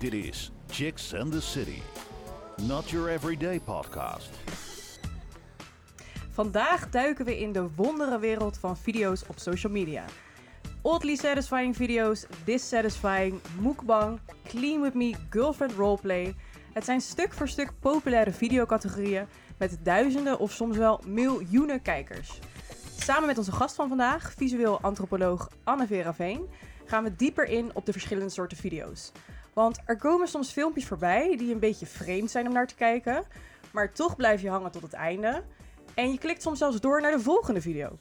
Dit is Chicks and the City. Not your everyday podcast. Vandaag duiken we in de wonderenwereld van video's op social media. Oddly satisfying video's, dissatisfying, mukbang, clean with me, girlfriend roleplay. Het zijn stuk voor stuk populaire videocategorieën met duizenden of soms wel miljoenen kijkers. Samen met onze gast van vandaag, visueel antropoloog Anne-Vera Veen, gaan we dieper in op de verschillende soorten video's. Want er komen soms filmpjes voorbij die een beetje vreemd zijn om naar te kijken, maar toch blijf je hangen tot het einde. En je klikt soms zelfs door naar de volgende video.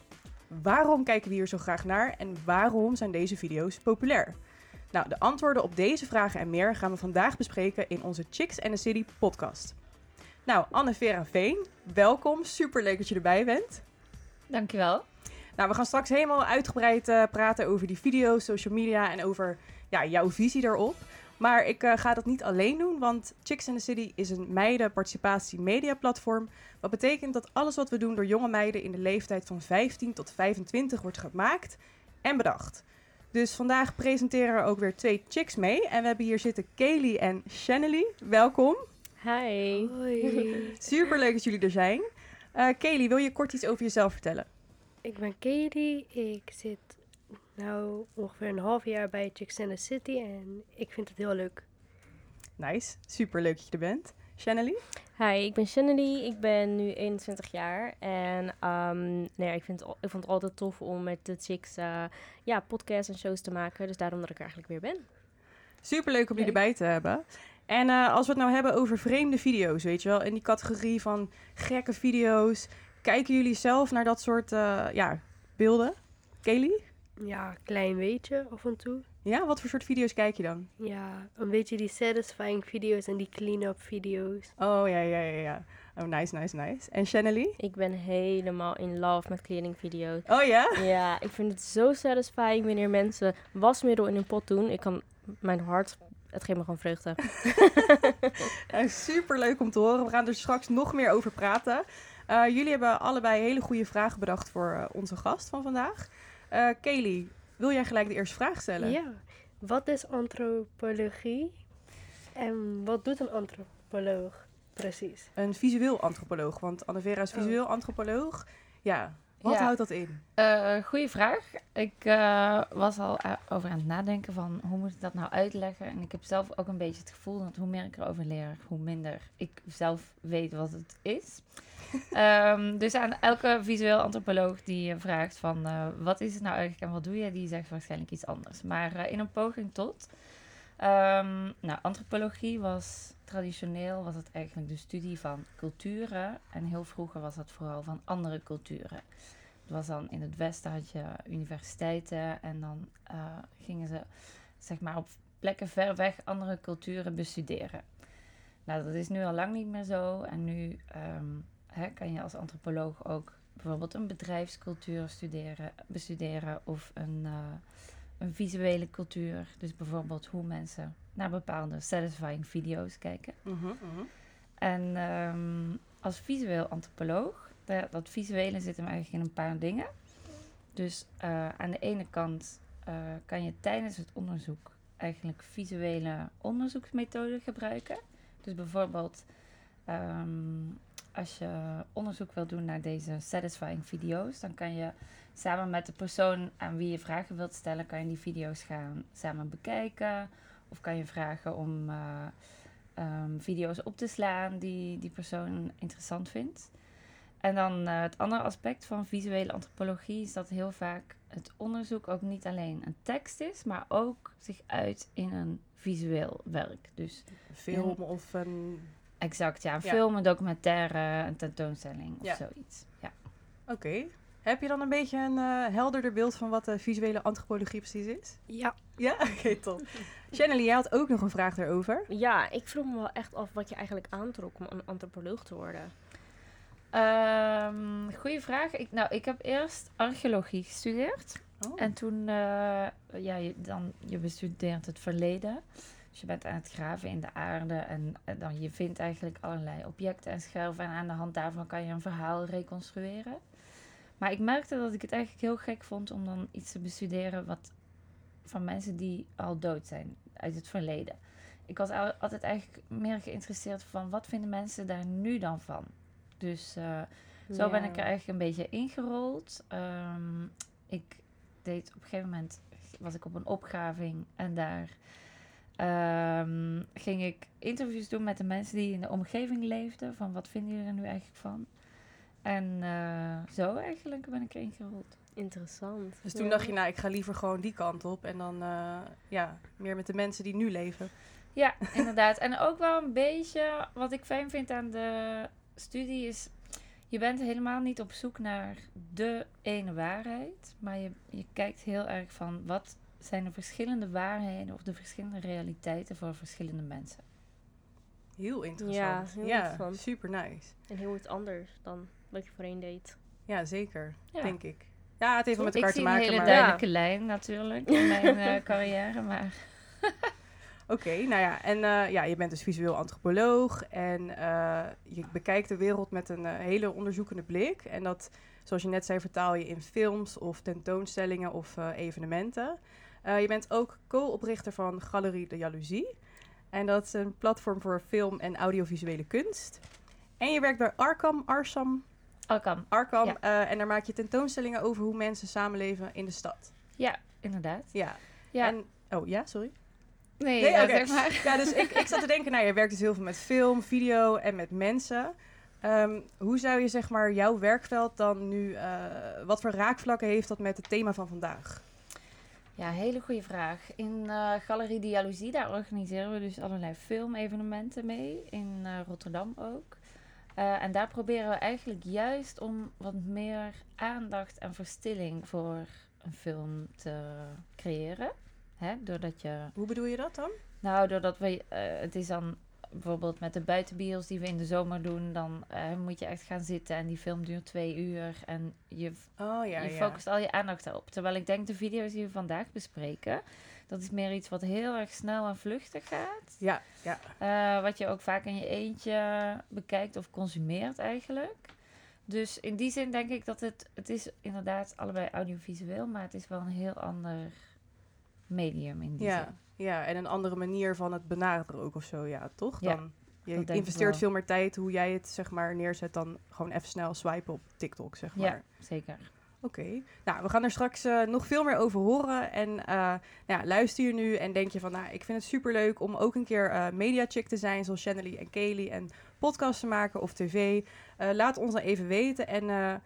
Waarom kijken we hier zo graag naar en waarom zijn deze video's populair? Nou, de antwoorden op deze vragen en meer gaan we vandaag bespreken in onze Chicks and the City podcast. Nou, Anne-Vera Veen, welkom. Super leuk dat je erbij bent. Dankjewel. Nou, we gaan straks helemaal uitgebreid eh, praten over die video's, social media en over ja, jouw visie daarop. Maar ik eh, ga dat niet alleen doen, want Chicks in the City is een meiden-participatie media platform. Wat betekent dat alles wat we doen door jonge meiden in de leeftijd van 15 tot 25 wordt gemaakt en bedacht. Dus vandaag presenteren er ook weer twee chicks mee. En we hebben hier zitten Kaylee en Shanley. Welkom. Hi. Hoi, Super leuk dat jullie er zijn. Eh Kaylee, wil je kort iets over jezelf vertellen? ik ben Katie. Ik zit nou ongeveer een half jaar bij Chicks in the City en ik vind het heel leuk. Nice, super leuk dat je er bent. Shanley? Hi, ik ben Shanley. Ik ben nu 21 jaar. En ehm, nou ja, ik, vind, ik vond het altijd tof om met de chicks eh, ja, podcasts en shows te maken. Dus daarom dat ik er eigenlijk weer ben. Super leuk om jullie erbij te hebben. En eh, als we het nou hebben over vreemde video's, weet je wel, in die categorie van gekke video's, kijken jullie zelf naar dat soort eh, ja, beelden? Kaylee? Ja, klein beetje af en toe. Ja, wat voor soort video's kijk je dan? Ja, een beetje die satisfying video's en die clean-up video's. Oh ja, ja, ja, ja. Oh, nice, nice, nice. En Shanley? Ik ben helemaal in love met cleaning video's. Oh ja? Ja, ik vind het zo satisfying wanneer mensen wasmiddel in hun pot doen. Ik kan mijn hart, het geeft me gewoon vreugde. Ja, super leuk om te horen. We gaan er straks nog meer over praten. Eh, jullie hebben allebei hele goede vragen bedacht voor eh, onze gast van vandaag. Eh Kaylee, wil jij gelijk de eerste vraag stellen? Ja, wat is antropologie en wat doet een antropoloog precies? Een visueel antropoloog, want Anne-Vera is Oh. visueel antropoloog. Ja, wat Ja. houdt dat in? Eh goeie vraag. Ik eh, was al a- over aan het nadenken van hoe moet ik dat nou uitleggen. En ik heb zelf ook een beetje het gevoel dat hoe meer ik erover leer, hoe minder ik zelf weet wat het is. Ehm, dus aan elke visueel antropoloog die je vraagt van eh, wat is het nou eigenlijk en wat doe je, die zegt waarschijnlijk iets anders. Maar eh, in een poging tot. Ehm, nou, antropologie was traditioneel was het eigenlijk de studie van culturen. En heel vroeger was dat vooral van andere culturen. Het was dan in het westen had je universiteiten en dan eh, gingen ze zeg maar op plekken ver weg andere culturen bestuderen. Nou, dat is nu al lang niet meer zo. En nu ehm, hè, kan je als antropoloog ook bijvoorbeeld een bedrijfscultuur studeren, bestuderen of een, eh, een visuele cultuur. Dus bijvoorbeeld hoe mensen naar bepaalde satisfying video's kijken. En ehm, als visueel antropoloog, da- dat visuele zit hem eigenlijk in een paar dingen. Dus eh, aan de ene kant eh, kan je tijdens het onderzoek eigenlijk visuele onderzoeksmethoden gebruiken. Dus bijvoorbeeld ehm, als je onderzoek wil doen naar deze satisfying video's, dan kan je samen met de persoon aan wie je vragen wilt stellen, kan je die video's gaan samen bekijken. Of kan je vragen om eh, ehm, video's op te slaan die die persoon interessant vindt. En dan eh, het andere aspect van visuele antropologie is dat heel vaak het onderzoek ook niet alleen een tekst is, maar ook zich uit in een visueel werk. Dus Film of een... exact, ja, een Ja. film, een documentaire, een tentoonstelling of Ja. zoiets. Ja. Oké. Heb je dan een beetje een eh, helderder beeld van wat de visuele antropologie precies is? Ja, Ja? Oké, top. Shanley, jij had ook nog een vraag daarover. Ja, ik vroeg me wel echt af wat je eigenlijk aantrok om een antropoloog te worden. Ehm goeie vraag. Ik, nou, ik heb eerst archeologie gestudeerd. Oh. En toen, eh, ja, je, dan, je bestudeert het verleden. Dus je bent aan het graven in de aarde en, dan je vindt eigenlijk allerlei objecten en scherven. En aan de hand daarvan kan je een verhaal reconstrueren. Maar ik merkte dat ik het eigenlijk heel gek vond om dan iets te bestuderen wat van mensen die al dood zijn uit het verleden. ik was al- altijd eigenlijk meer geïnteresseerd van wat vinden mensen daar nu dan van. Dus eh, zo ben ik er eigenlijk een beetje ingerold. Ehm, ik deed op een gegeven moment was ik op een opgaving en daar ehm, ging ik interviews doen met de mensen die in de omgeving leefden. Van wat vinden jullie er nu eigenlijk van? En eh, zo eigenlijk ben ik erin gerold. Interessant. Dus toen Ja. dacht je, nou, ik ga liever gewoon die kant op. En dan, eh, ja, meer met de mensen die nu leven. Ja, inderdaad. En ook wel een beetje wat ik fijn vind aan de studie is. Je bent helemaal niet op zoek naar de ene waarheid. Maar je, je kijkt heel erg van wat zijn de verschillende waarheden of de verschillende realiteiten voor verschillende mensen. Heel interessant. Ja, heel interessant. super nice. En heel iets anders dan wat je voorheen deed. Ja, zeker. Ja. Denk ik. Ja, het heeft wel met ik elkaar zie te maken. een hele maar... duidelijke lijn natuurlijk in mijn eh, carrière. Maar Oké, nou ja, en eh, ja, je bent dus visueel antropoloog en eh, je bekijkt de wereld met een hele onderzoekende blik. En dat, zoals je net zei, vertaal je in films of tentoonstellingen of eh, evenementen. Eh, je bent ook co-oprichter van Galerie de Jaloezie. En dat is een platform voor film- en audiovisuele kunst. En je werkt bij Arkham, Arsam. Arkham. Ja. eh, en daar maak je tentoonstellingen over hoe mensen samenleven in de stad. Ja, inderdaad. Ja. Ja. En, oh ja, sorry. nee, Nee, oké. zeg maar. Ja, dus ik, ik zat te denken, nou, je werkt dus heel veel met film, video en met mensen. Ehm, hoe zou je zeg maar jouw werkveld dan nu, eh, wat voor raakvlakken heeft dat met het thema van vandaag? Ja, hele goede vraag. In eh, Galerie Dialogie, daar organiseren we dus allerlei filmevenementen mee. In eh, Rotterdam ook. Eh, en daar proberen we eigenlijk juist om wat meer aandacht en verstilling voor een film te creëren. Hè? Doordat je Hoe bedoel je dat dan? nou, doordat we, het is dan bijvoorbeeld met de buitenbios die we in de zomer doen, dan eh, moet je echt gaan zitten en die film duurt twee uur en je, Oh ja, je ja. focust al je aandacht erop. Terwijl ik denk de video's die we vandaag bespreken, dat is meer iets wat heel erg snel en vluchtig gaat. Ja, ja. Eh, wat je ook vaak in je eentje bekijkt of consumeert eigenlijk. Dus in die zin denk ik dat het, het is inderdaad allebei audiovisueel, maar het is wel een heel ander medium in die Ja, zin. Ja, en een andere manier van het benaderen ook of zo, ja, toch? Ja, Dan, je investeert veel meer tijd hoe jij het zeg maar neerzet dan gewoon even snel swipen op TikTok, zeg maar. Ja, zeker. Oké, nou we gaan er straks eh, nog veel meer over horen. En eh, nou ja, luister je nu en denk je van, nou ik vind het superleuk om ook een keer eh mediachick te zijn, zoals Channelie en Kaylee, en podcast te maken of tv. Laat ons dan even weten en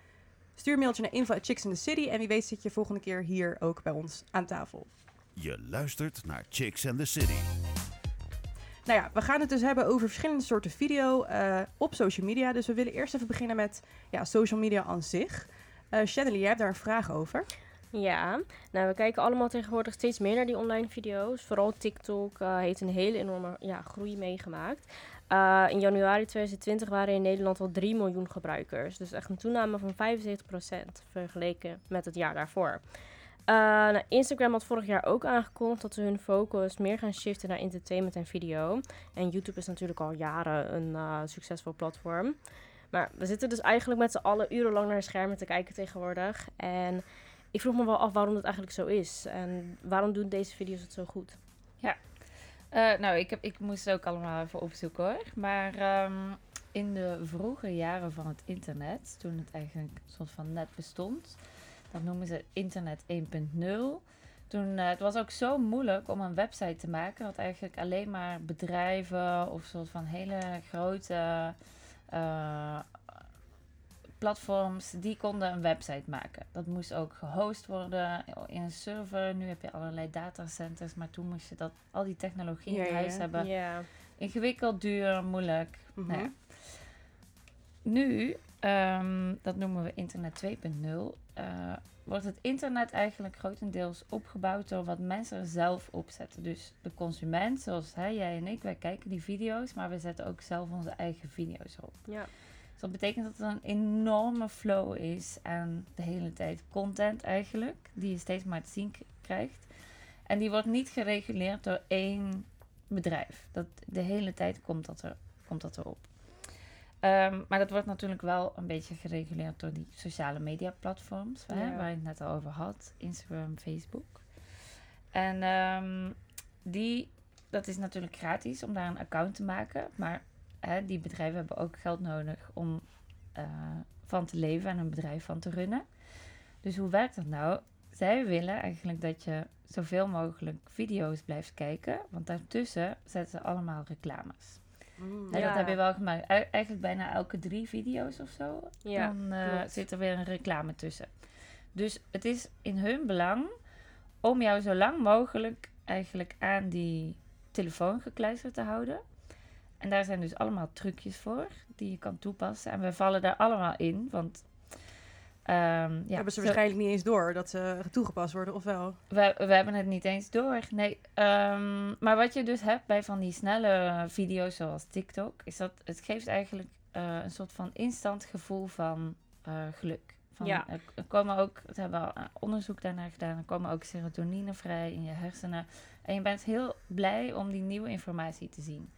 stuur een mailtje naar info at Chicks in the City. En wie weet zit je volgende keer hier ook bij ons aan tafel. Je luistert naar Chicks and the City. Nou ja, we gaan het dus hebben over verschillende soorten video eh, op social media. Dus we willen eerst even beginnen met ja, social media aan zich. Eh Channelie, jij hebt daar een vraag over. Ja, nou we kijken allemaal tegenwoordig steeds meer naar die online video's. Vooral TikTok eh, heeft een hele enorme ja, groei meegemaakt. Eh, in januari 2020 waren in Nederland al 3 miljoen gebruikers. Dus echt een toename van 75% vergeleken met het jaar daarvoor. Eh, nou, Instagram had vorig jaar ook aangekondigd dat ze hun focus meer gaan shiften naar entertainment en video. En YouTube is natuurlijk al jaren een eh, succesvol platform. Maar we zitten dus eigenlijk met z'n allen urenlang naar schermen te kijken tegenwoordig. En ik vroeg me wel af waarom dat eigenlijk zo is. En waarom doen deze video's het zo goed? Eh, nou, ik, heb, ik moest het ook allemaal even opzoeken hoor. Maar ehm, in de vroege jaren van het internet, toen het eigenlijk soort van net bestond, dat noemen ze internet 1.0. Toen, eh, het was ook zo moeilijk om een website te maken, dat eigenlijk alleen maar bedrijven of soort van hele grote eh, platforms, die konden een website maken. Dat moest ook gehost worden in een server. Nu heb je allerlei datacenters, maar toen moest je dat, al die technologie in ja, huis ja. hebben. Ja, Ingewikkeld, duur, moeilijk. Mhm. Nou. Nu, ehm, dat noemen we internet 2.0, eh, wordt het internet eigenlijk grotendeels opgebouwd door wat mensen er zelf opzetten. Dus de consument, zoals hè, jij en ik, wij kijken die video's, maar we zetten ook zelf onze eigen video's op. ja. Dus dat betekent dat er een enorme flow is aan de hele tijd content eigenlijk, die je steeds maar te zien krijgt. En die wordt niet gereguleerd door één bedrijf. Dat, de hele tijd komt dat, er, komt dat erop. Ehm, maar dat wordt natuurlijk wel een beetje gereguleerd door die sociale media platforms, hè, waar je het net al over had. Instagram, Facebook. En ehm, die dat is natuurlijk gratis om daar een account te maken. Maar hè, die bedrijven hebben ook geld nodig om eh, van te leven en een bedrijf van te runnen. Dus hoe werkt dat nou? Zij willen eigenlijk dat je zoveel mogelijk video's blijft kijken. Want daartussen zetten ze allemaal reclames. Mm. Ja. Dat heb je wel gemaakt. E- Eigenlijk bijna elke drie video's of zo. Ja, dan eh, zit er weer een reclame tussen. Dus het is in hun belang om jou zo lang mogelijk eigenlijk aan die telefoon gekluisterd te houden. En daar zijn dus allemaal trucjes voor die je kan toepassen. En we vallen daar allemaal in, want ehm, ja, hebben ze waarschijnlijk niet eens door dat ze toegepast worden, of wel? we, we hebben het niet eens door. Nee. Ehm, maar wat je dus hebt bij van die snelle video's zoals TikTok, is dat het geeft eigenlijk eh, een soort van instant gevoel van eh, geluk. Van, Ja. er, er komen ook, we hebben al eh, onderzoek daarnaar gedaan, er komen ook serotonine vrij in je hersenen. En je bent heel blij om die nieuwe informatie te zien.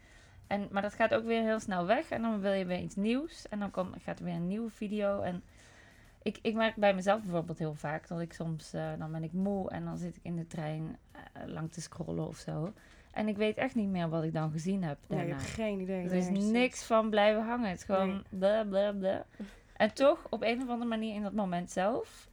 En, maar dat gaat ook weer heel snel weg en dan wil je weer iets nieuws. En dan komt, gaat er weer een nieuwe video. En ik, ik merk bij mezelf bijvoorbeeld heel vaak dat ik soms, eh, dan ben ik moe en dan zit ik in de trein eh, lang te scrollen of zo. En ik weet echt niet meer wat ik dan gezien heb Nee, je daarna. hebt geen idee. er Nee, is niks van blijven hangen. Het is gewoon Nee. bla bla bla. En toch, op een of andere manier in dat moment zelf,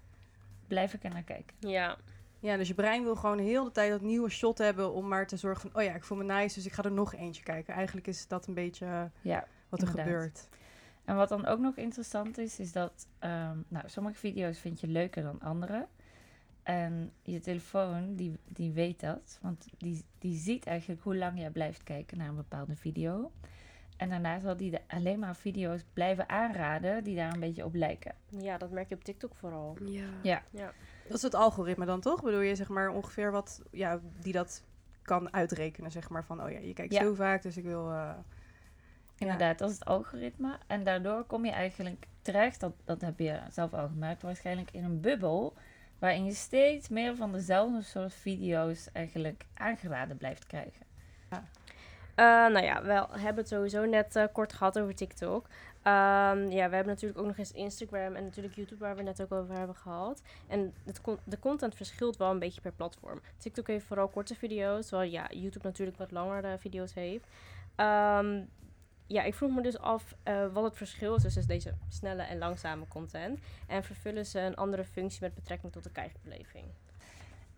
blijf ik er naar kijken. Ja, Ja, dus je brein wil gewoon heel de tijd dat nieuwe shot hebben om maar te zorgen van, oh ja, ik voel me nice, dus ik ga er nog eentje kijken. Eigenlijk is dat een beetje eh, Ja, wat er Inderdaad. gebeurt. En wat dan ook nog interessant is, is dat ehm, nou, sommige video's vind je leuker dan andere. En je telefoon, die, die weet dat. Want die, die ziet eigenlijk hoe lang jij blijft kijken naar een bepaalde video. En daarna zal die de- alleen maar video's blijven aanraden die daar een beetje op lijken. ja, dat merk je op TikTok vooral. Ja. Ja. Dat is het algoritme dan toch? Bedoel je zeg maar ongeveer wat, ja, die dat kan uitrekenen, zeg maar van, oh ja, je kijkt Ja. zo vaak, dus ik wil... eh, Inderdaad, dat is het algoritme. En daardoor kom je eigenlijk terecht, dat, dat heb je zelf al gemerkt, waarschijnlijk in een bubbel. Waarin je steeds meer van dezelfde soort video's eigenlijk aangeraden blijft krijgen. Eh, nou ja, we hebben het sowieso net eh, kort gehad over TikTok. Ehm, ja, we hebben natuurlijk ook nog eens Instagram en natuurlijk YouTube, waar we net ook over hebben gehad. En het de content verschilt wel een beetje per platform. TikTok heeft vooral korte video's, terwijl ja, YouTube natuurlijk wat langere video's heeft. Ehm, ja, ik vroeg me dus af eh, wat het verschil is tussen deze snelle en langzame content. En vervullen ze een andere functie met betrekking tot de kijkbeleving?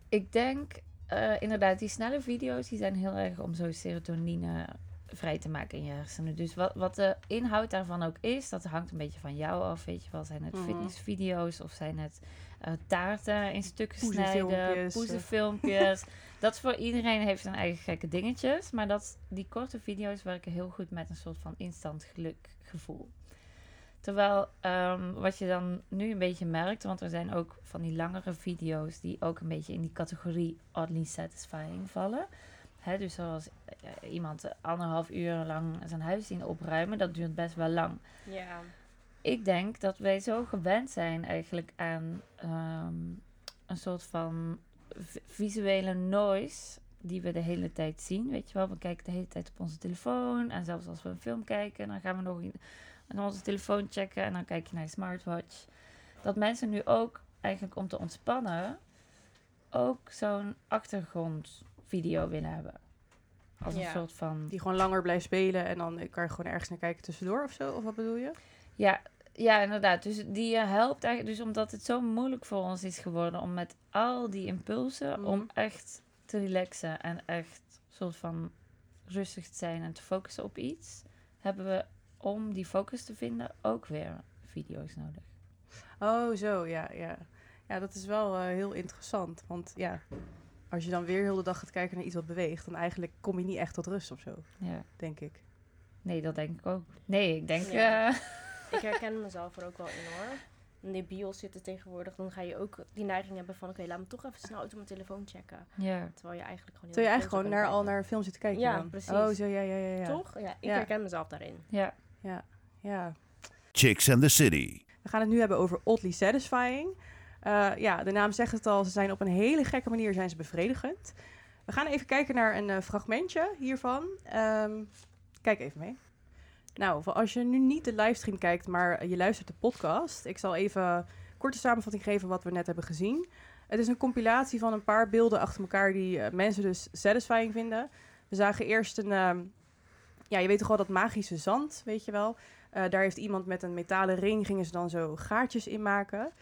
Ik denk eh, inderdaad, die snelle video's die zijn heel erg om zo serotonine vrij te maken in je hersenen. Dus wat, wat de inhoud daarvan ook is, dat hangt een beetje van jou af. Weet je wel, zijn het Mhm. fitnessvideo's of zijn het eh, taarten in stukken snijden, Poezenfilmpjes, poezenfilmpjes. dat is voor iedereen heeft zijn eigen gekke dingetjes. Maar dat, die korte video's werken heel goed met een soort van instant gelukgevoel. Terwijl ehm, wat je dan nu een beetje merkt, want er zijn ook van die langere video's die ook een beetje in die categorie oddly satisfying vallen. Hè, dus zoals eh, iemand anderhalf uur lang zijn huis zien opruimen, dat duurt best wel lang. Ja, Ik denk dat wij zo gewend zijn eigenlijk aan ehm, een soort van visuele noise die we de hele tijd zien. Weet je wel, we kijken de hele tijd op onze telefoon. En zelfs als we een film kijken, dan gaan we nog in- aan onze telefoon checken. En dan kijk je naar je smartwatch. Dat mensen nu ook eigenlijk om te ontspannen ook zo'n achtergrondvideo willen hebben. Als een soort van... die gewoon langer blijft spelen en dan kan je gewoon ergens naar kijken tussendoor of zo, of wat bedoel je? Ja, ja, inderdaad. Dus die eh, helpt eigenlijk. Dus omdat het zo moeilijk voor ons is geworden om met al die impulsen Mhm. om echt te relaxen en echt soort van rustig te zijn en te focussen op iets, hebben we om die focus te vinden ook weer video's nodig. Oh, zo, ja, ja. Ja, dat is wel eh, heel interessant, want ja, als je dan weer heel de dag gaat kijken naar iets wat beweegt, dan eigenlijk kom je niet echt tot rust of zo, Ja. denk ik. Nee, dat denk ik ook. Nee, ik denk. Ja. eh, ik herken mezelf er ook wel in hoor. In de bios zitten tegenwoordig, dan ga je ook die neiging hebben van... oké, laat me toch even snel uit op mijn telefoon checken. ja. Terwijl je eigenlijk gewoon... heel Terwijl je eigenlijk gewoon naar, al naar een film zit te kijken Ja, dan. precies. Oh, zo, ja, ja, ja. ja. Toch? Ja, ik Ja. herken mezelf daarin. Ja. Ja. Chicks and the City. We gaan het nu hebben over oddly satisfying. Eh, ja, de naam zegt het al, ze zijn op een hele gekke manier zijn ze bevredigend. We gaan even kijken naar een eh, fragmentje hiervan. Ehm, kijk even mee. Nou, als je nu niet de livestream kijkt, maar je luistert de podcast. Ik zal even een korte samenvatting geven wat we net hebben gezien. Het is een compilatie van een paar beelden achter elkaar die eh, mensen dus satisfying vinden. We zagen eerst een, ehm, ja, je weet toch wel dat magische zand, weet je wel. Eh, daar heeft iemand met een metalen ring, gingen ze dan zo gaatjes in maken.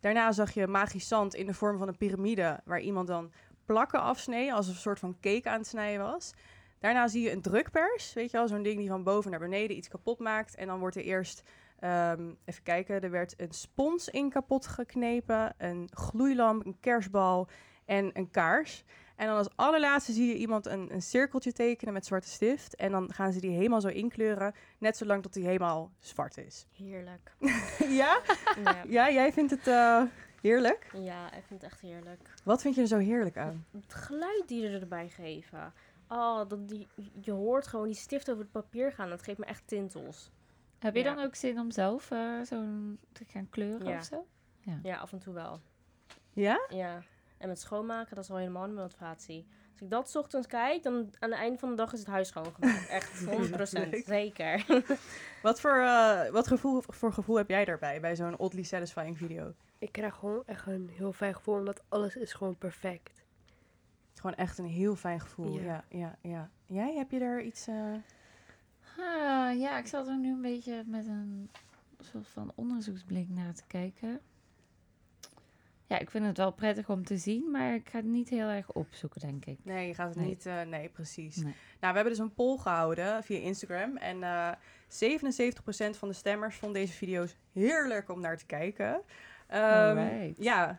Daarna zag je magisch zand in de vorm van een piramide, waar iemand dan plakken afsneed, als een soort van cake aan het snijden was. Daarna zie je een drukpers, weet je wel, zo'n ding die van boven naar beneden iets kapot maakt. En dan wordt er eerst, ehm, even kijken, er werd een spons in kapot geknepen, een gloeilamp, een kerstbal en een kaars. En dan als allerlaatste zie je iemand een, een cirkeltje tekenen met zwarte stift. En dan gaan ze die helemaal zo inkleuren, net zolang tot die helemaal zwart is. Heerlijk. ja? ja. Ja, jij vindt het eh, heerlijk? ja, ik vind het echt heerlijk. Wat vind je er zo heerlijk aan? Het geluid die ze erbij geven. Oh, dat die, je hoort gewoon die stift over het papier gaan. Dat geeft me echt tintels. Heb je Ja. dan ook zin om zelf eh, zo'n te gaan kleuren Ja. of zo? Ja, af en toe wel. Ja? Ja. En met schoonmaken, dat is al helemaal niet motivatie. Als ik dat 's ochtends kijk, dan aan het einde van de dag is het huis schoongemaakt. Echt 100%. Leuk. Zeker. Wat voor, eh, wat gevoel, voor gevoel heb jij daarbij, bij zo'n oddly satisfying video? Ik krijg gewoon echt een heel fijn gevoel, omdat alles is gewoon perfect. Gewoon echt een heel fijn gevoel. Ja, Ja. ja. Jij, heb je daar iets... Ah, ja, ik zat er nu een beetje met een soort van onderzoeksblik naar te kijken. Ja, ik vind het wel prettig om te zien, maar ik ga het niet heel erg opzoeken, denk ik. Nee, je gaat het Nee. niet... eh, nee, precies. Nee. Nou, we hebben dus een poll gehouden via Instagram. En eh 77% van de stemmers vond deze video's heerlijk om naar te kijken. Alright. ja.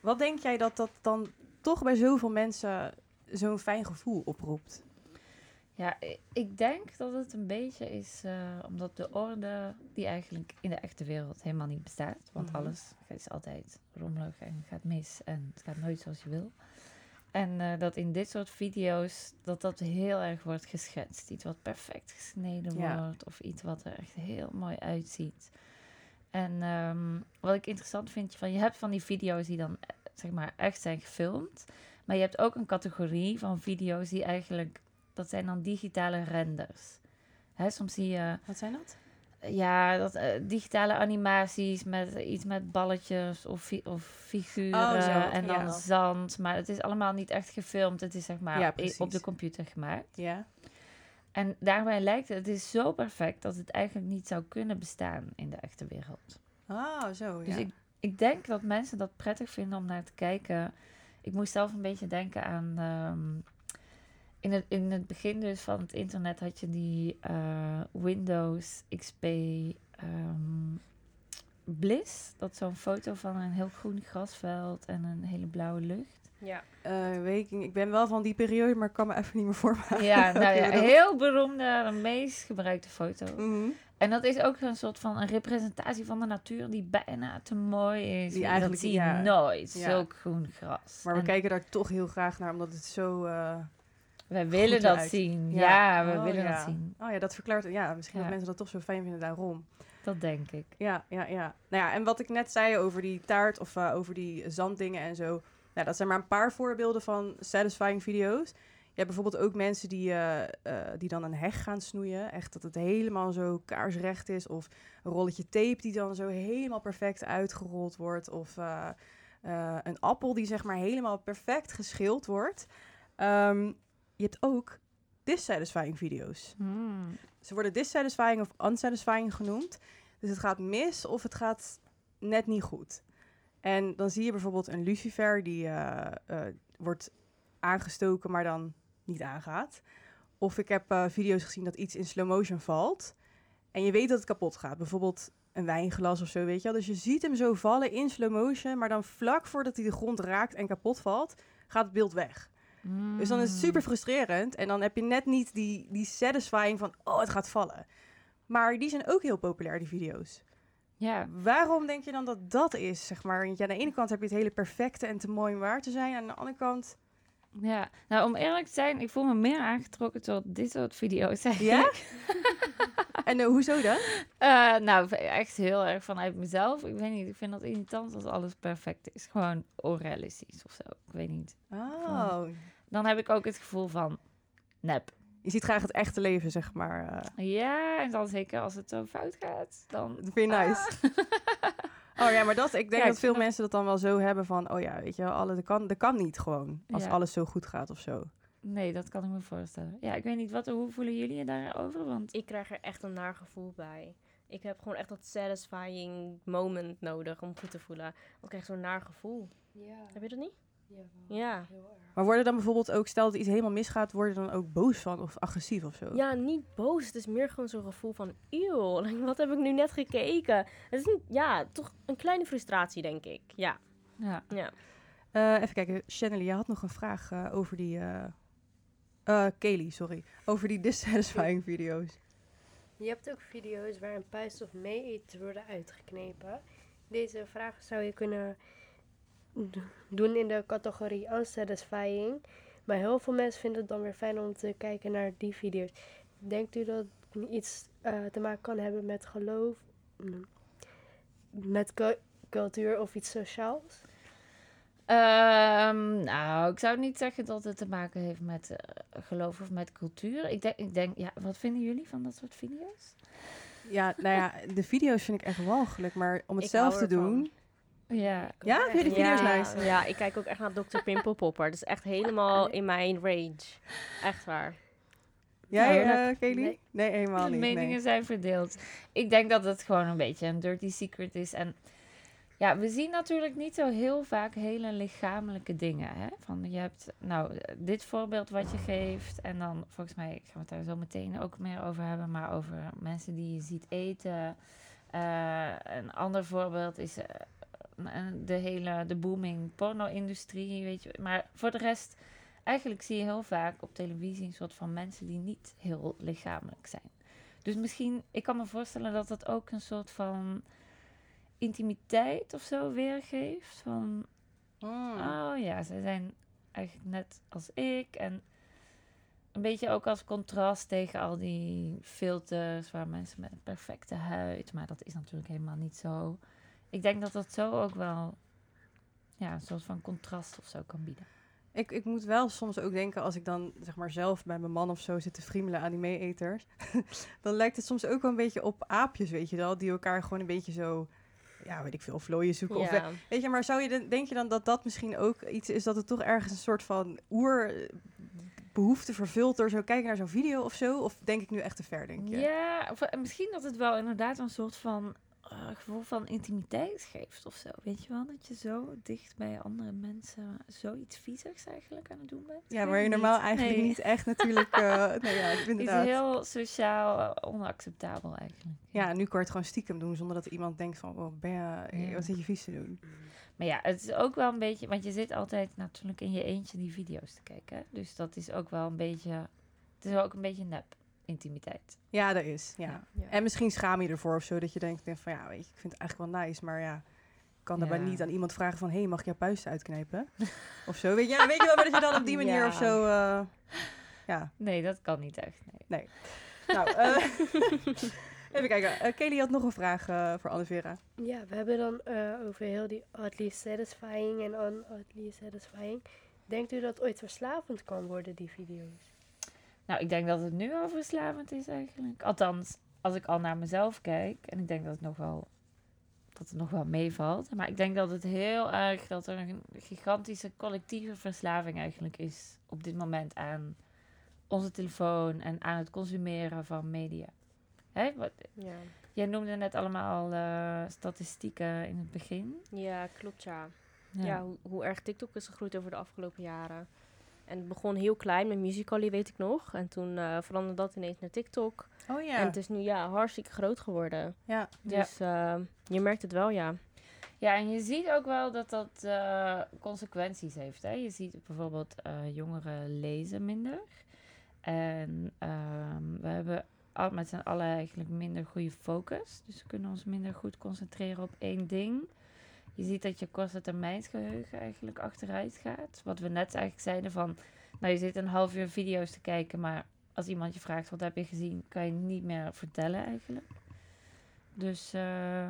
Wat denk jij dat dat dan toch bij zoveel mensen zo'n fijn gevoel oproept? Ja, ik denk dat het een beetje is eh, omdat de orde die eigenlijk in de echte wereld helemaal niet bestaat. Want Mhm. alles is altijd rommelig en gaat mis en het gaat nooit zoals je wil. En eh, dat in dit soort video's dat dat heel erg wordt geschetst. Iets wat perfect gesneden Ja. wordt of iets wat er echt heel mooi uitziet. En ehm, wat ik interessant vind, van, je hebt van die video's die dan zeg maar echt zijn gefilmd. Maar je hebt ook een categorie van video's die eigenlijk dat zijn dan digitale renders. Hè, soms zie je Wat zijn dat? ja, dat, eh, digitale animaties met iets met balletjes of, fi- of figuren Oh, zo, en dan ja. zand. Maar het is allemaal niet echt gefilmd. Het is zeg maar Ja, op de computer gemaakt. Ja. En daarbij lijkt het, het is zo perfect dat het eigenlijk niet zou kunnen bestaan in de echte wereld. Oh, zo, ja. Dus ik, ik denk dat mensen dat prettig vinden om naar te kijken. Ik moest zelf een beetje denken aan. ehm, in, het, in het begin dus van het internet had je die eh, Windows XP ehm, Bliss. Dat is zo'n foto van een heel groen grasveld en een hele blauwe lucht. Ja. Eh, weet ik, ik ben wel van die periode, maar ik kan me even niet meer voormaken. Ja, nou ja, heel beroemde, de meest gebruikte foto. Mhm. En dat is ook een soort van een representatie van de natuur die bijna te mooi is. Die dat eigenlijk- zie je ja. nooit, zulk groen gras. Maar we En kijken daar toch heel graag naar, omdat het zo... eh, wij willen dat zien. Ja. Ja, we Oh, willen dat zien. Oh ja, dat verklaart... Ja, misschien dat mensen dat toch zo fijn vinden daarom. Dat denk ik. Ja, ja, ja. Nou ja, en wat ik net zei over die taart of eh, over die zanddingen en zo. Nou, dat zijn maar een paar voorbeelden van satisfying video's. Je hebt bijvoorbeeld ook mensen die, eh, eh, die dan een heg gaan snoeien. Echt dat het helemaal zo kaarsrecht is. Of een rolletje tape die dan zo helemaal perfect uitgerold wordt. Of eh, een appel die zeg maar helemaal perfect geschild wordt. Ehm, je hebt ook dissatisfying video's. Hmm. Ze worden dissatisfying of unsatisfying genoemd. Dus het gaat mis of het gaat net niet goed. En dan zie je bijvoorbeeld een lucifer die wordt aangestoken, maar dan niet aangaat. Of ik heb eh, video's gezien dat iets in slow motion valt. En je weet dat het kapot gaat. Bijvoorbeeld een wijnglas of zo, weet je wel. Dus je ziet hem zo vallen in slow motion. Maar dan vlak voordat hij de grond raakt en kapot valt, gaat het beeld weg. Dus dan is het Hmm. super frustrerend. En dan heb je net niet die, die satisfying van, oh, het gaat vallen. Maar die zijn ook heel populair, die video's. Ja, Waarom denk je dan dat dat is, zeg maar? Want ja, aan de ene kant heb je het hele perfecte en te mooi om waar te zijn. En aan de andere kant... ja. Nou, om eerlijk te zijn, ik voel me meer aangetrokken tot dit soort video's. Ja? En eh, hoezo dan? Eh, nou, echt heel erg vanuit mezelf. Ik weet niet, ik vind dat irritant als alles perfect is. Gewoon onrealistisch of zo. Ik weet niet. Oh, Dan heb ik ook het gevoel van nep. je ziet graag het echte leven, zeg maar. eh. Ja, en dan zeker als het zo fout gaat, dan... dat vind je nice. Oh ja, maar dat, ik denk Ja, ik dat veel dat- mensen dat dan wel zo hebben van... Oh ja, weet je wel, alle, dat, kan, dat kan niet gewoon. Als Ja. alles zo goed gaat of zo. Nee, dat kan ik me voorstellen. Ja, ik weet niet, wat, hoe voelen jullie je daarover? Want Ik krijg er echt een naar gevoel bij. Ik heb gewoon echt dat satisfying moment nodig om goed te voelen. Want ik krijg zo'n naar gevoel. Ja, Heb je dat niet? Ja, Ja. heel erg. Maar worden dan bijvoorbeeld ook, stel dat iets helemaal misgaat, worden dan ook boos van of agressief of zo? Ja, niet boos. Het is meer gewoon zo'n gevoel van... Eeuw, wat heb ik nu net gekeken? Het is niet, ja, toch een kleine frustratie, denk ik. Ja, ja, ja. Eh, even kijken, Shanley, je had nog een vraag eh, over die... eh eh, Kelly, sorry. Over die dissatisfying video's. Je hebt ook video's waar een puist of meeeters worden uitgeknepen. Deze vraag zou je kunnen doen in de categorie unsatisfying. Maar heel veel mensen vinden het dan weer fijn om te kijken naar die video's. Denkt u dat iets eh, te maken kan hebben met geloof, mm, met cu- cultuur of iets sociaals? Ehm, nou, ik zou niet zeggen dat het te maken heeft met eh, geloof of met cultuur. Ik denk, ik denk, ja, wat vinden jullie van dat soort video's? Ja, nou ja, de video's vind ik echt walgelijk, maar om het Ik zelf te doen... Ja, Ja, vind je die video's ja? Ja, ik kijk ook echt naar Dr. Pimple Popper. Dat is echt helemaal in mijn rage. Echt waar. Jij, Nou, eh, Kelly? nee. Nee, helemaal de niet. meningen nee. zijn verdeeld. Ik denk dat het gewoon een beetje een dirty secret is. En ja, we zien natuurlijk niet zo heel vaak hele lichamelijke dingen. Hè? Van, je hebt nou dit voorbeeld wat je geeft. En dan volgens mij gaan we het daar zo meteen ook meer over hebben. Maar over mensen die je ziet eten. Eh, een ander voorbeeld is eh, de hele de booming porno-industrie. Weet je. Maar voor de rest, eigenlijk zie je heel vaak op televisie een soort van mensen die niet heel lichamelijk zijn. Dus misschien, ik kan me voorstellen dat dat ook een soort van intimiteit of zo weergeeft. Van, Mm. oh ja, ze zijn eigenlijk net als ik. En een beetje ook als contrast tegen al die filters waar mensen met een perfecte huid. Maar dat is natuurlijk helemaal niet zo. Ik denk dat dat zo ook wel ja, een soort van contrast of zo kan bieden. Ik, ik moet wel soms ook denken, als ik dan zeg maar zelf bij mijn man of zo zit te friemelen aan die mee-eters, dan lijkt het soms ook wel een beetje op aapjes, weet je wel, die elkaar gewoon een beetje zo, ja, weet ik veel, vlooien zoeken. Of, weet je, maar zou je, dan- denk je dan dat dat misschien ook iets is dat het toch ergens een soort van oer eh, behoefte vervult door zo kijken naar zo'n video of zo? Of denk ik nu echt te ver, denk je? Ja, of, eh, misschien dat het wel inderdaad een soort van eh, gevoel van intimiteit geeft of zo. Weet je wel, dat je zo dicht bij andere mensen zoiets viezigs eigenlijk aan het doen bent. Ja, waar je normaal niet. eigenlijk Nee. niet echt natuurlijk... nee, ja, inderdaad. heel sociaal eh, onacceptabel eigenlijk. Ja, nu kan je het gewoon stiekem doen zonder dat iemand denkt van, oh, ben je, Ja. wat zit je vies te doen? Maar ja, het is ook wel een beetje, want je zit altijd natuurlijk in je eentje die video's te kijken. hè. Dus dat is ook wel een beetje, het is ook een beetje nep intimiteit. Ja, dat is, ja. Ja. En misschien schaam je ervoor of zo, dat je denkt van, ja, weet je, ik vind het eigenlijk wel nice, maar ja, ik kan daarbij Ja. niet aan iemand vragen van, hé, hey, mag ik jouw puisten uitknijpen? of zo, weet je, ja, weet je wel, maar dat je dan op die manier Ja. of zo, eh, ja. Nee, dat kan niet echt. Nee. Nou, eh, even kijken. Eh, Kelly had nog een vraag voor Anne Vera. Ja, we hebben dan eh, over heel die oddly satisfying en un-oddly satisfying. Denkt u dat ooit verslavend kan worden, die video's? Nou, ik denk dat het nu al verslavend is eigenlijk. Althans, als ik al naar mezelf kijk. En ik denk dat het nog wel, dat het nog wel meevalt. Maar ik denk dat het heel erg, dat er een gigantische collectieve verslaving eigenlijk is op dit moment aan onze telefoon en aan het consumeren van media. Hè? Wat, Ja. jij noemde net allemaal eh, statistieken in het begin. ja, klopt ja. Ja, hoe, hoe erg TikTok is gegroeid over de afgelopen jaren. En het begon heel klein met Musical.ly, weet ik nog. En toen eh, veranderde dat ineens naar TikTok. Oh En het is nu ja, hartstikke groot geworden. Ja. Dus eh, je merkt het wel, ja. Ja, en je ziet ook wel dat dat eh, consequenties heeft. Hè? Je ziet bijvoorbeeld eh, jongeren lezen minder. En ehm, we hebben al, met z'n allen eigenlijk minder goede focus. Dus we kunnen ons minder goed concentreren op één ding. Je ziet dat je korte termijnsgeheugen eigenlijk achteruit gaat. Wat we net eigenlijk zeiden van... Nou, je zit een half uur video's te kijken, maar als iemand je vraagt wat heb je gezien, kan je niet meer vertellen eigenlijk. Dus eh,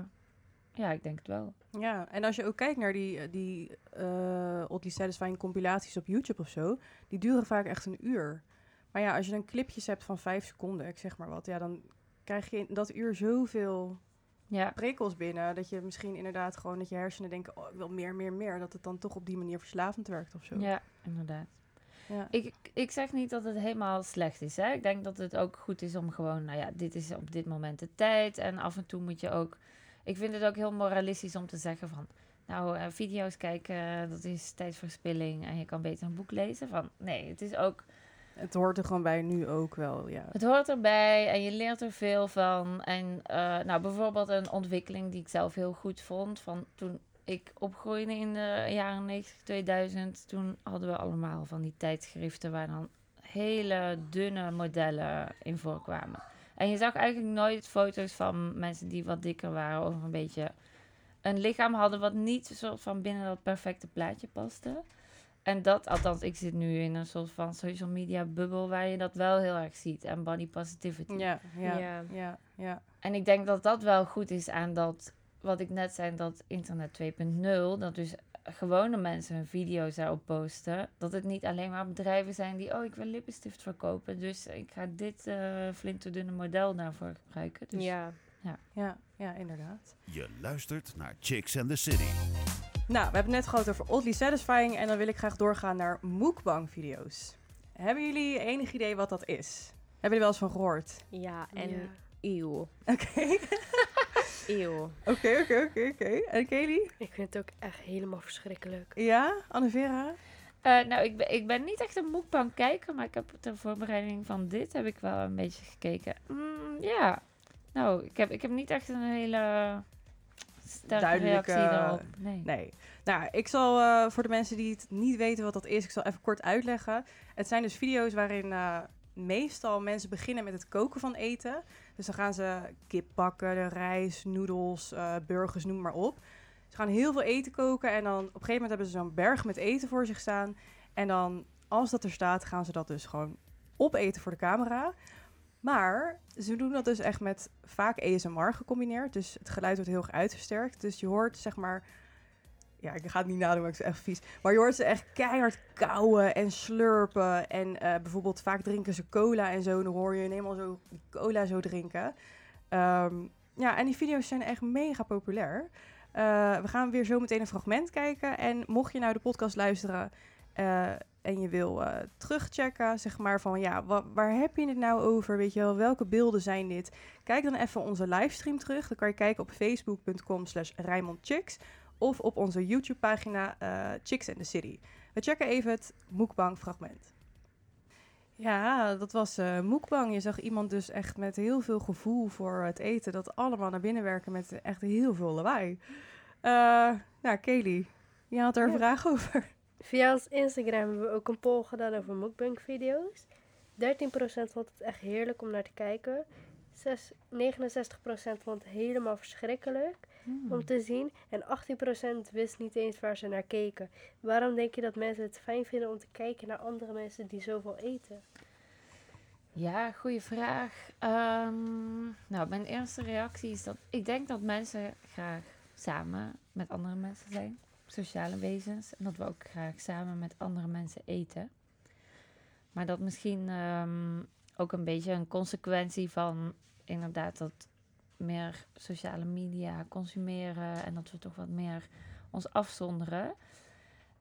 ja, ik denk het wel. Ja, en als je ook kijkt naar die, eh, die eh oddly satisfying compilaties op YouTube of zo, die duren vaak echt een uur. Maar ja, als je dan clipjes hebt van vijf seconden, ik zeg maar wat, ja, dan krijg je in dat uur zoveel Ja, prikkels binnen, dat je misschien inderdaad gewoon dat je hersenen denken, oh, ik wil meer, meer, meer, dat het dan toch op die manier verslavend werkt of zo. ja inderdaad. Ja. Ik, ik zeg niet dat het helemaal slecht is. Hè? Ik denk dat het ook goed is om gewoon, nou ja, dit is op dit moment de tijd. En af en toe moet je ook. Ik vind het ook heel moralistisch om te zeggen van. Nou, eh, video's kijken, dat is tijdverspilling. En je kan beter een boek lezen. Van nee, het is ook. Het hoort er gewoon bij nu ook wel, ja. Het hoort erbij en je leert er veel van. En eh, nou, bijvoorbeeld een ontwikkeling die ik zelf heel goed vond. Van toen ik opgroeide in de jaren 90, 2000, toen hadden we allemaal van die tijdschriften waar dan hele dunne modellen in voorkwamen. En je zag eigenlijk nooit foto's van mensen die wat dikker waren of een beetje een lichaam hadden wat niet soort van binnen dat perfecte plaatje paste. En dat, althans, ik zit nu in een soort van social media bubbel waar je dat wel heel erg ziet. En body positivity. Ja, ja, ja, Ja. ja. En ik denk dat dat wel goed is aan dat, wat ik net zei, dat internet 2.0, dat dus gewone mensen hun video's daarop posten. Dat het niet alleen maar bedrijven zijn die, oh, ik wil lippenstift verkopen, dus ik ga dit eh flinterdunne model daarvoor gebruiken. Dus Ja. Ja, ja, inderdaad. Je luistert naar Chicks and the City. Nou, we hebben het net gehad over oddly satisfying en dan wil ik graag doorgaan naar mukbang-video's. Hebben jullie enig idee wat dat is? Hebben jullie wel eens van gehoord? Ja, en Ja. eeuw. Oké, Eeuw. oké, oké, oké, oké. En Kelly? Ik vind het ook echt helemaal verschrikkelijk. Ja, Anne-Vera? Eh, nou, ik ben, ik ben niet echt een mukbang kijker, maar ik heb ter voorbereiding van dit heb ik wel een beetje gekeken. Mm, ja, nou, ik heb, ik heb niet echt een hele Duidelijke-. Nee. Nee. Nou, ik zal eh, voor de mensen die het niet weten wat dat is, ik zal even kort uitleggen. Het zijn dus video's waarin eh, meestal mensen beginnen met het koken van eten. Dus dan gaan ze kip bakken, de rijst, noedels, eh, burgers, noem maar op. Ze gaan heel veel eten koken en dan op een gegeven moment hebben ze zo'n berg met eten voor zich staan. En dan, als dat er staat, gaan ze dat dus gewoon opeten voor de camera. Maar ze doen dat dus echt met vaak ASMR gecombineerd. Dus het geluid wordt heel erg uitversterkt. Dus je hoort zeg maar... Ja, ik ga het niet nadoen, ik is echt vies. Maar je hoort ze echt keihard kauwen en slurpen. En eh, bijvoorbeeld vaak drinken ze cola en zo. Dan hoor je helemaal zo cola zo drinken. Ehm, ja, en die video's zijn echt mega populair. Eh, we gaan weer zo meteen een fragment kijken. En mocht je nou de podcast luisteren eh, en je wil eh, terugchecken, zeg maar van ja, wa- waar heb je het nou over? Weet je wel, welke beelden zijn dit? Kijk dan even onze livestream terug. Dan kan je kijken op facebook.com slash Chicks of op onze YouTube pagina eh, Chicks and the City. We checken even het mukbang fragment. Ja, dat was eh mukbang. Je zag iemand dus echt met heel veel gevoel voor het eten. Dat allemaal naar binnen werken met echt heel veel lawaai. Eh nou, Kelly, je had er een Ja. vraag over. Via ons Instagram hebben we ook een poll gedaan over mukbang video's. 13% vond het echt heerlijk om naar te kijken. Zes- 69% vond het helemaal verschrikkelijk Hmm. om te zien. En 18% wist niet eens waar ze naar keken. Waarom denk je dat mensen het fijn vinden om te kijken naar andere mensen die zoveel eten? Ja, goede vraag. Ehm, nou, mijn eerste reactie is dat ik denk dat mensen graag samen met andere mensen zijn. Sociale wezens. En dat we ook graag samen met andere mensen eten. Maar dat misschien ehm, ook een beetje een consequentie van inderdaad dat meer sociale media consumeren. En dat we toch wat meer ons afzonderen.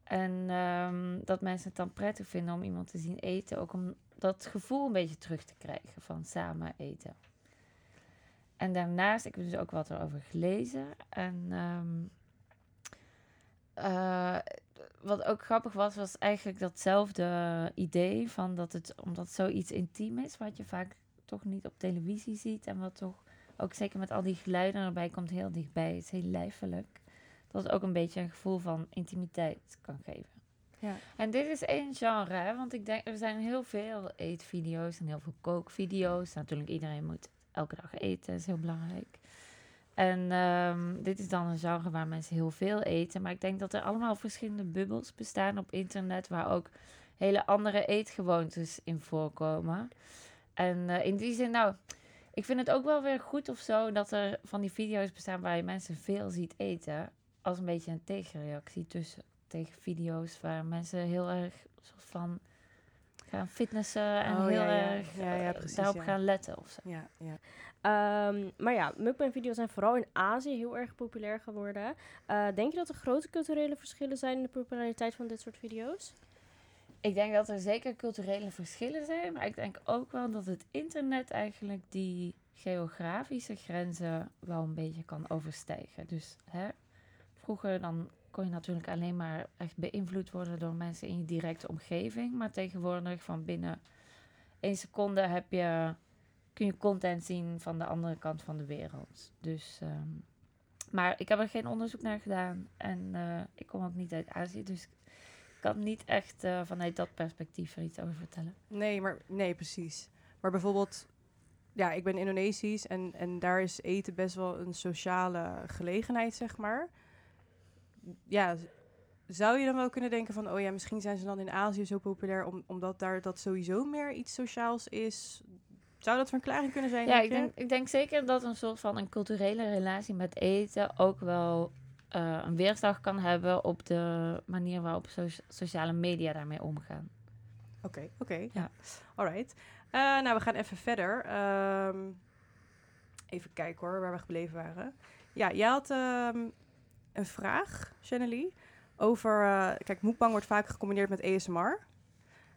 En ehm, dat mensen het dan prettig vinden om iemand te zien eten. Ook om dat gevoel een beetje terug te krijgen van samen eten. En daarnaast, ik heb dus ook wat erover gelezen. En ehm, eh, wat ook grappig was, was eigenlijk datzelfde idee van dat het, omdat het zoiets intiem is, wat je vaak toch niet op televisie ziet. En wat toch ook zeker met al die geluiden erbij komt heel dichtbij. Het is heel lijfelijk. Dat het ook een beetje een gevoel van intimiteit kan geven. Ja. En dit is één genre, hè? want ik denk er zijn heel veel eetvideo's en heel veel kookvideo's. Natuurlijk, iedereen moet elke dag eten, is heel belangrijk. En ehm, dit is dan een genre waar mensen heel veel eten. Maar ik denk dat er allemaal verschillende bubbels bestaan op internet waar ook hele andere eetgewoontes in voorkomen. En eh, in die zin, nou, ik vind het ook wel weer goed of zo dat er van die video's bestaan waar je mensen veel ziet eten. Als een beetje een tegenreactie tussen tegen video's waar mensen heel erg soort van gaan fitnessen en Oh, heel ja, ja. erg Ja, ja, eh, precies, daarop ja. gaan letten of zo. Ja, ja. Ehm, maar ja, mukbang-video's zijn vooral in Azië heel erg populair geworden. Eh, denk je dat er grote culturele verschillen zijn in de populariteit van dit soort video's? ik denk dat er zeker culturele verschillen zijn, maar ik denk ook wel dat het internet eigenlijk die geografische grenzen wel een beetje kan overstijgen. Dus hè, vroeger dan kon je natuurlijk alleen maar echt beïnvloed worden door mensen in je directe omgeving, maar tegenwoordig van binnen één seconde heb je, kun je content zien van de andere kant van de wereld. Dus, ehm, maar ik heb er geen onderzoek naar gedaan en eh, ik kom ook niet uit Azië, dus ik kan niet echt eh, vanuit dat perspectief er iets over vertellen. Nee, maar nee, precies. Maar bijvoorbeeld, ja, ik ben Indonesisch en, en daar is eten best wel een sociale gelegenheid, zeg maar. Ja, zou je dan wel kunnen denken van, oh ja, misschien zijn ze dan in Azië zo populair om, omdat daar dat sowieso meer iets sociaals is? Zou dat een verklaring kunnen zijn? Ja, ik denk, ik denk zeker dat een soort van een culturele relatie met eten ook wel eh, een weerslag kan hebben op de manier waarop so- sociale media daarmee omgaan. Oké, oké. Ja. ja. Alright. Eh, nou, we gaan even verder. Ehm, even kijken hoor, waar we gebleven waren. Ja, jij had ehm, een vraag, Shanely, over... eh, kijk, mukbang wordt vaak gecombineerd met ASMR.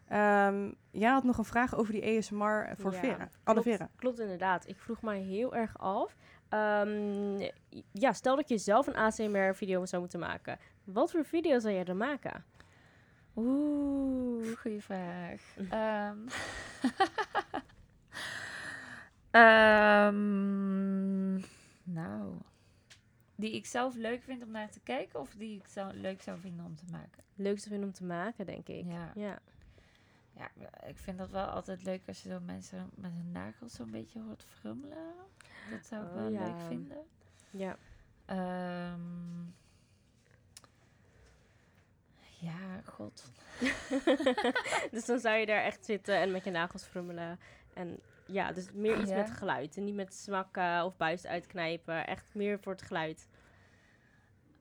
Ehm jij had nog een vraag over die ASMR voor Ja, Vera. Klopt. Vera. Klopt inderdaad. Ik vroeg mij heel erg af. ehm, ja, stel dat je zelf een ASMR-video zou moeten maken. Wat voor video zou jij dan maken? Oeh, goede vraag. Ehm. Ehm, nou, die ik zelf leuk vind om naar te kijken of die ik zou, leuk zou vinden om te maken? Leukste vinden om te maken, denk ik. Ja. ja. Ja, ik vind dat wel altijd leuk als je zo mensen met hun nagels zo'n beetje hoort frummelen. Dat zou ik Oh, wel ja. leuk vinden. ja. Ehm, ja, god. dus dan zou je daar echt zitten en met je nagels frummelen. En ja, dus meer iets Ja. met geluid. En niet met smakken of buis uitknijpen. Echt meer voor het geluid.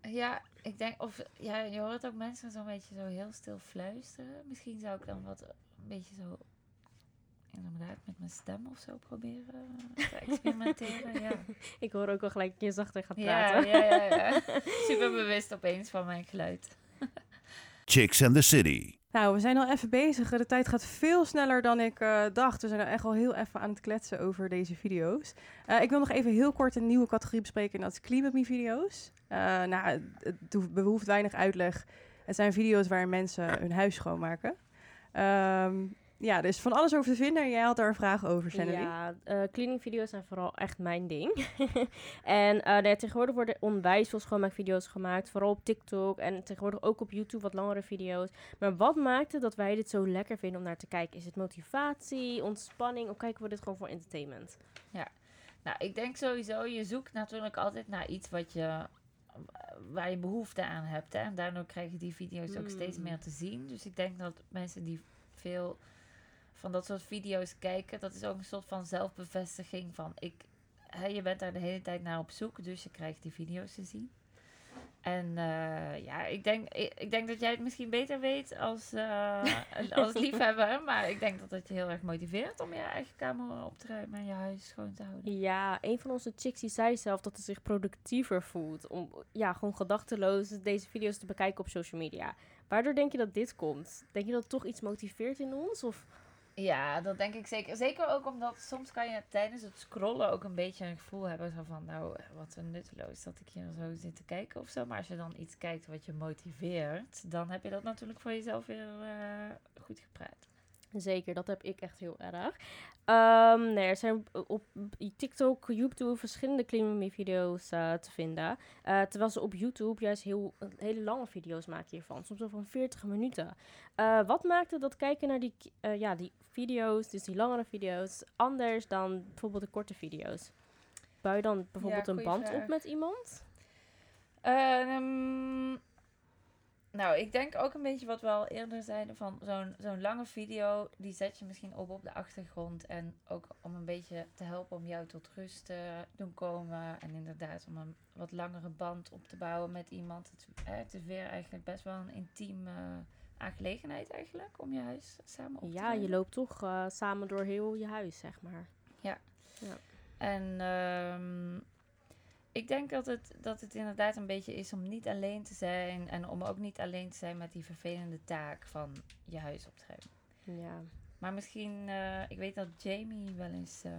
Ja, ik denk, of ja, je hoort ook mensen zo'n beetje zo heel stil fluisteren. Misschien zou ik dan wat een beetje zo, inderdaad, met mijn stem of zo proberen te experimenteren. ja. Ik hoor ook al gelijk dat je zachter gaat Ja, praten. ja, ja, ja. Super bewust opeens van mijn geluid. Chicks and the City. Nou, we zijn al even bezig. De tijd gaat veel sneller dan ik eh, dacht. We zijn echt al heel even aan het kletsen over deze video's. Eh, ik wil nog even heel kort een nieuwe categorie bespreken. En dat is Me video's. Eh, nou, het, het hoeft- behoeft weinig uitleg. Het zijn video's waarin mensen hun huis schoonmaken. Ehm, ja, er is van alles over te vinden. En jij had daar een vraag over, Shannon. Ja, eh, cleaning video's zijn vooral echt mijn ding. en eh, nee, tegenwoordig worden onwijs veel schoonmaakvideo's gemaakt. Vooral op TikTok en tegenwoordig ook op YouTube wat langere video's. Maar wat maakt het dat wij dit zo lekker vinden om naar te kijken? Is het motivatie, ontspanning of kijken we dit gewoon voor entertainment? Nou, ik denk sowieso, je zoekt natuurlijk altijd naar iets wat je, waar je behoefte aan hebt. Hè? En daardoor krijg je die video's ook steeds Mm. meer te zien. Dus ik denk dat mensen die veel van dat soort video's kijken, dat is ook een soort van zelfbevestiging van ik, hè, je bent daar de hele tijd naar op zoek, dus je krijgt die video's te zien. En eh, ja, ik denk, ik, ik denk dat jij het misschien beter weet als, eh, als liefhebber. Maar ik denk dat het je heel erg motiveert om je eigen kamer op te ruimen en je huis schoon te houden. Ja, een van onze chicks die zei zelf dat ze zich productiever voelt. Om ja, gewoon gedachteloos deze video's te bekijken op social media. Waardoor denk je dat dit komt? Denk je dat het toch iets motiveert in ons? Of Ja, dat denk ik zeker. Zeker ook omdat soms kan je tijdens het scrollen ook een beetje een gevoel hebben zo van, nou, wat een nutteloos dat ik hier zo zit te kijken of zo. Maar als je dan iets kijkt wat je motiveert, dan heb je dat natuurlijk voor jezelf weer eh, goed gepraat. Zeker, dat heb ik echt heel erg. Ehm, nee, er zijn op TikTok, YouTube verschillende Clean With Me video's eh, te vinden. Eh, terwijl ze op YouTube juist heel, hele lange video's maken hiervan. Soms wel van 40 minuten. Wat maakte dat kijken naar die, ja, die video's, dus die langere video's, anders dan bijvoorbeeld de korte video's? Bouw je dan bijvoorbeeld een band vraag. op met iemand? Ehm, nou, ik denk ook een beetje wat we al eerder zeiden van zo'n zo'n lange video, die zet je misschien op op de achtergrond. En ook om een beetje te helpen om jou tot rust te doen komen. En inderdaad om een wat langere band op te bouwen met iemand. Het, het is weer eigenlijk best wel een intieme aangelegenheid eigenlijk, om je huis samen op te Ja, je loopt toch eh, samen door heel je huis, zeg maar. En ehm, ik denk dat het, dat het inderdaad een beetje is om niet alleen te zijn. En om ook niet alleen te zijn met die vervelende taak van je huis opruimen. Ja. Maar misschien, eh, ik weet dat Jamie wel eens eh,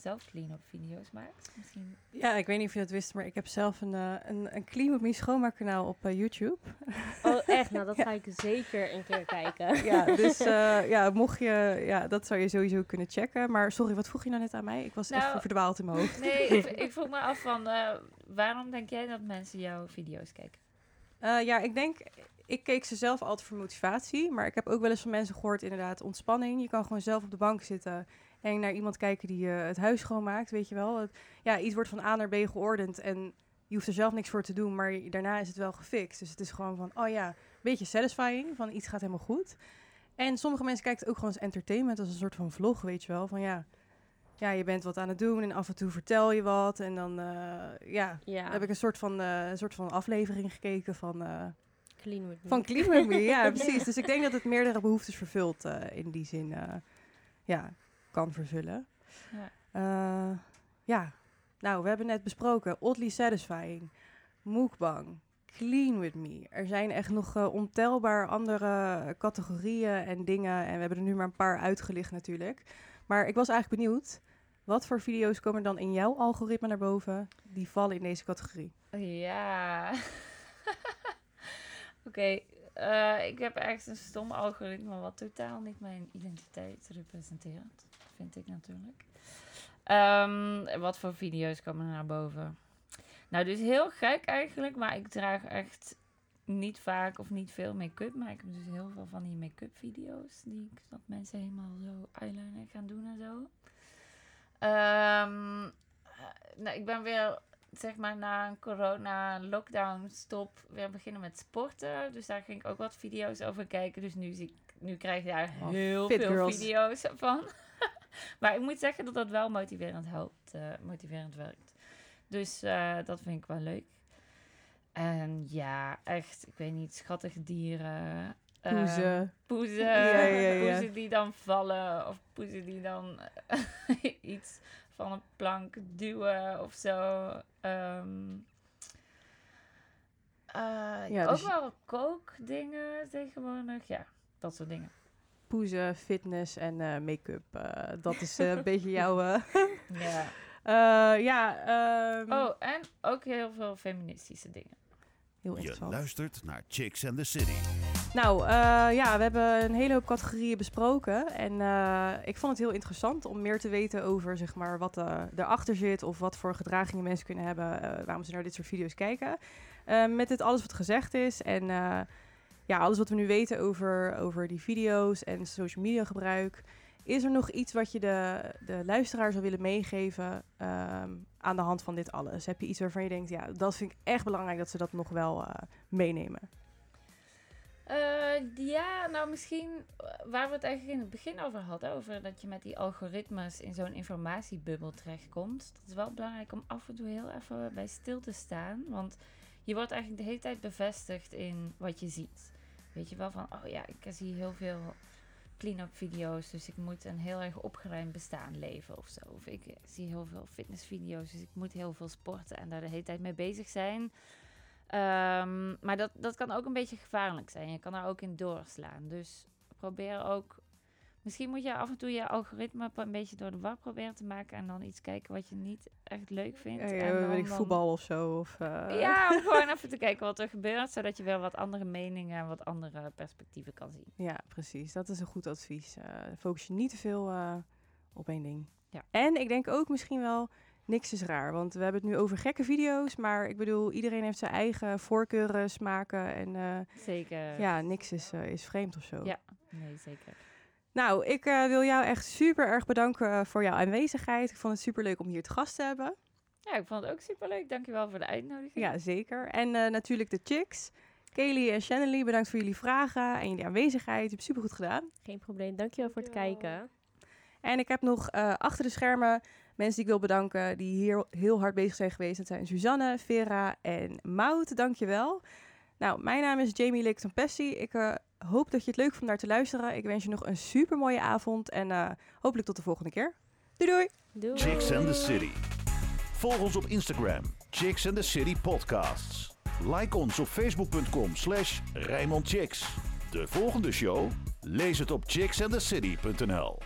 zelf clean-up video's maakt. Misschien. Ja, ik weet niet of je dat wist, maar ik heb zelf een, eh, een, een Clean With Me schoonmaakkanaal op eh, YouTube. Oh, echt? Nou, dat ga ik zeker een keer kijken. ja, dus eh, ja, mocht je, ja, dat zou je sowieso kunnen checken. Maar sorry, wat vroeg je nou net aan mij? Ik was Nou, even verdwaald in mijn hoofd. Nee, ik, ik vroeg me af van, eh, waarom denk jij dat mensen jouw video's kijken? Eh, ja, ik denk, ik keek ze zelf altijd voor motivatie. Maar ik heb ook wel eens van mensen gehoord, inderdaad, ontspanning. Je kan gewoon zelf op de bank zitten en naar iemand kijken die eh, het huis schoonmaakt, weet je wel. Het- ja, iets wordt van A naar B geordend en je hoeft er zelf niks voor te doen, maar daarna is het wel gefixt. Dus het is gewoon van, oh ja, een beetje satisfying, van iets gaat helemaal goed. En sommige mensen kijken het ook gewoon als entertainment, als een soort van vlog, weet je wel. Van ja, ja, je bent wat aan het doen en af en toe vertel je wat. En dan, eh, ja, heb ik een soort van, eh, een soort van aflevering gekeken van... clean with me. van Clean With Me, ja, precies. Dus ik denk dat het meerdere behoeftes vervult in die zin, ja, kan vervullen. Ja. Eh, ja, nou, we hebben net besproken, oddly satisfying, mukbang, Clean With Me. Er zijn echt nog eh, ontelbaar andere categorieën en dingen. En we hebben er nu maar een paar uitgelicht natuurlijk. Maar ik was eigenlijk benieuwd, wat voor video's komen dan in jouw algoritme naar boven die vallen in deze categorie? Ja. Oké, eh, ik heb echt een stom algoritme wat totaal niet mijn identiteit representeert. Vind ik natuurlijk. Ehm, wat voor video's komen er naar boven? Nou, dus heel gek eigenlijk, maar ik draag echt niet vaak of niet veel make-up. Maar ik heb dus heel veel van die make-up video's. Die ik, dat mensen helemaal zo eyeliner gaan doen en zo. Ehm, eh, nou, ik ben weer zeg maar na een corona lockdown stop weer beginnen met sporten. Dus daar ging ik ook wat video's over kijken. Dus nu, zie ik, nu krijg je daar Oh, heel veel girls. video's van. Maar ik moet zeggen dat dat wel motiverend helpt, eh, motiverend werkt. Dus eh, dat vind ik wel leuk. En ja, echt, ik weet niet, schattige dieren. eh, Poezen. poezen, Ja, ja, ja. poezen die dan vallen of poezen die dan iets van een plank duwen of zo. Ja, ook dus- wel kookdingen tegenwoordig, ja, dat soort dingen. Poezen, fitness en eh, make-up. eh, dat is eh, een beetje jouw... eh, Ja. eh, ja, ehm, Oh, en ook heel veel feministische dingen. heel Je interessant. luistert naar Chicks and the City. Nou, eh, ja, we hebben een hele hoop categorieën besproken. En eh, ik vond het heel interessant om meer te weten over zeg maar, wat eh, erachter zit. Of wat voor gedragingen mensen kunnen hebben. eh, waarom ze naar dit soort video's kijken. Met dit alles wat gezegd is. En eh, ja, alles wat we nu weten over, over die video's en social media gebruik. Is er nog iets wat je de, de luisteraar zou willen meegeven ehm, aan de hand van dit alles? Heb je iets waarvan je denkt, ja, dat vind ik echt belangrijk dat ze dat nog wel eh, meenemen? Eh, ja, nou misschien eh, waar we het eigenlijk in het begin over hadden, over dat je met die algoritmes in zo'n informatiebubbel terechtkomt. Dat is wel belangrijk om af en toe heel even bij stil te staan, want je wordt eigenlijk de hele tijd bevestigd in wat je ziet. Weet je wel van, oh ja, ik zie heel veel clean-up video's, dus ik moet een heel erg opgeruimd bestaan leven of zo. Of ik zie heel veel fitnessvideo's, dus ik moet heel veel sporten en daar de hele tijd mee bezig zijn. Ehm, maar dat, dat kan ook een beetje gevaarlijk zijn. Je kan er ook in doorslaan. Dus probeer ook. Misschien moet je af en toe je algoritme een beetje door de war proberen te maken. En dan iets kijken wat je niet echt leuk vindt. Ja, en dan, weet ik, dan- voetbal of zo. Of, eh, Ja, om gewoon even te kijken wat er gebeurt. Zodat je wel wat andere meningen en wat andere perspectieven kan zien. ja, precies. Dat is een goed advies. Eh, focus je niet te veel eh, op één ding. Ja. En ik denk ook misschien wel, niks is raar. Want we hebben het nu over gekke video's. Maar ik bedoel, iedereen heeft zijn eigen voorkeuren, smaken. En Zeker. ja, niks is, is vreemd of zo. Ja. Nee, zeker. Nou, ik eh, wil jou echt super erg bedanken eh, voor jouw aanwezigheid. Ik vond het super leuk om hier te gast te hebben. Ja, ik vond het ook superleuk. Dankjewel voor de uitnodiging. Ja, zeker. En eh, natuurlijk de chicks. Kaylee en Shannon bedankt voor jullie vragen en jullie aanwezigheid. Je hebt super goed gedaan. Geen probleem. Dankjewel voor het Dankjewel. kijken. En ik heb nog eh, achter de schermen mensen die ik wil bedanken die hier heel hard bezig zijn geweest. Dat zijn Suzanne, Vera en Mout. Dankjewel. Nou, mijn naam is Jamie Lickton Pessi. Ik eh, hoop dat je het leuk vond naar te luisteren. Ik wens je nog een super mooie avond en eh, hopelijk tot de volgende keer. Doei doei! Doei. Chicks and the City. Volg ons op Instagram. Chicks and the City podcasts. Like ons op facebook.com slash Rijnmond Chicks. De volgende show? Lees het op chicksandthecity.nl